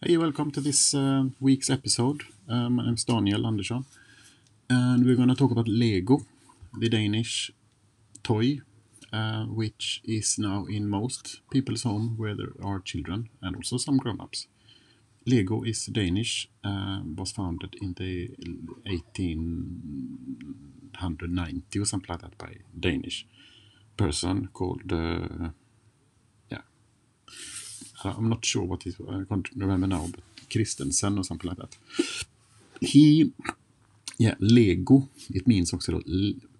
Hey, welcome to this uh, week's episode. Uh, my name is Daniel Andersson, and we're going to talk about Lego, the Danish toy, uh, which is now in most people's home where there are children and also some grown-ups. Lego is Danish, uh, was founded in the 1890 or something like that by Danish person called uh, I'm not sure what it I can't remember now, but Christiansen or something like that. He, yeah, Lego, it means also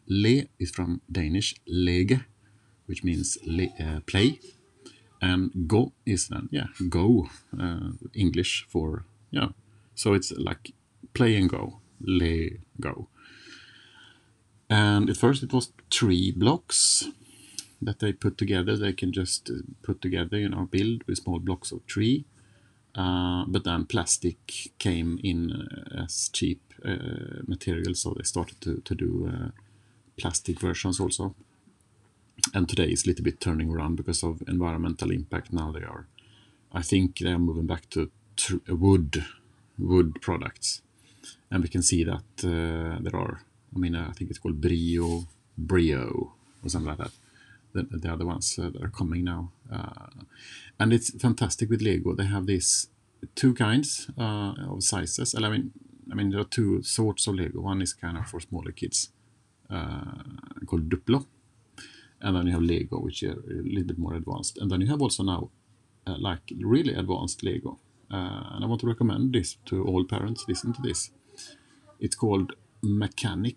Le is from Danish lege, which means le, uh, play, and go is then, yeah, go, uh, English for, yeah. So it's like play and go, le, go. And at first it was three blocks that they put together. They can just uh, put together, you know, build with small blocks of tree. Uh, but then plastic came in uh, as cheap uh, material, so they started to, to do uh, plastic versions also. And today it's a little bit turning around because of environmental impact. Now they are, I think they are moving back to wood, wood products. And we can see that uh, there are, I mean, I think it's called Brio, Brio, or something like that the, the other ones uh, that are coming now. Uh, and it's fantastic with Lego. They have these two kinds uh, of sizes. I mean, I mean there are two sorts of Lego. One is kind of for smaller kids called Duplo, and then you have Lego, which are a little bit more advanced. And then you have also now like really advanced Lego. and I want to recommend this to all parents. Listen to this. It's called Mechanic,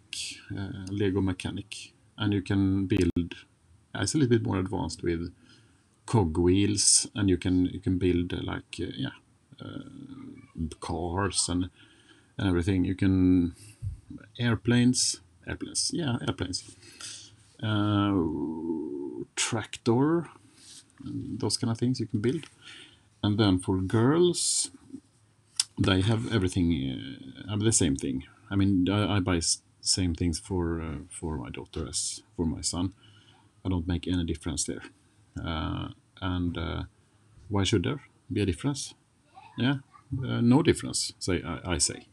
Lego Mechanic, and you can build it's a little bit more advanced with cog wheels, and you can you can build like uh, yeah uh, cars and and everything. You can airplanes, airplanes, yeah, airplanes, uh, tractor, those kind of things you can build. And then for girls, they have everything, uh, the same thing. I mean, I, I buy same things for uh, for my daughter as for my son. I don't make any difference there. Uh, and uh, why should there be a difference? Yeah, uh, no difference. Say I, I, say.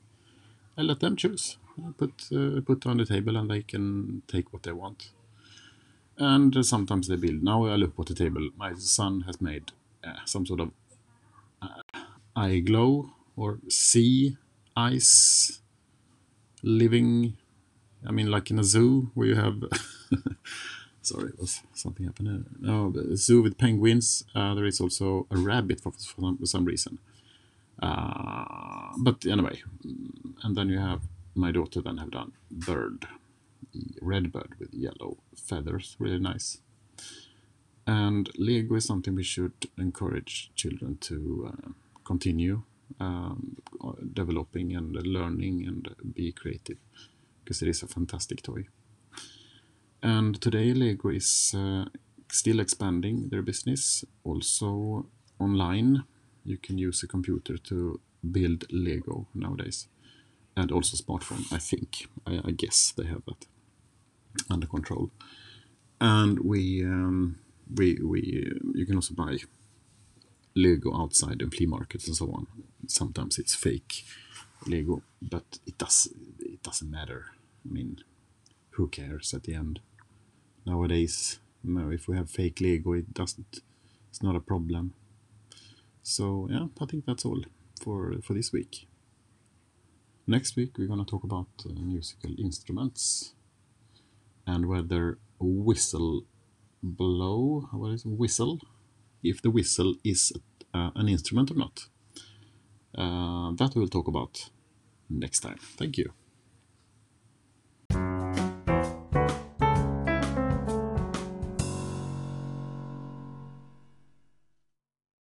I let them choose. I put put on the table and they can take what they want. And sometimes they build. Now I look at the table. My son has made some sort of eye glow or sea ice living I mean, like in a zoo where you have sorry, was something happened? No, the zoo with penguins. Uh, there is also a rabbit for, for, some, for some reason. Uh, but anyway, mm, and then you have my daughter. Then have done bird, red bird with yellow feathers, really nice. And Lego is something we should encourage children to uh, continue um, developing and learning and be creative because it is a fantastic toy. And today Lego is uh, still expanding their business also online. You can use a computer to build Lego nowadays and also smartphone, I think. I, I guess they have that under control. And we, um, we, we, you can also buy Lego outside in flea markets and so on. Sometimes it's fake Lego, but it does it doesn't matter. I mean, who cares at the end? nowadays. No, if we have fake Lego, it doesn't. It's not a problem. So yeah, I think that's all for for this week. Next week we're gonna talk about uh, musical instruments and whether whistle blow, what is whistle, if the whistle is uh, an instrument or not. Uh, that we'll talk about next time. Thank you.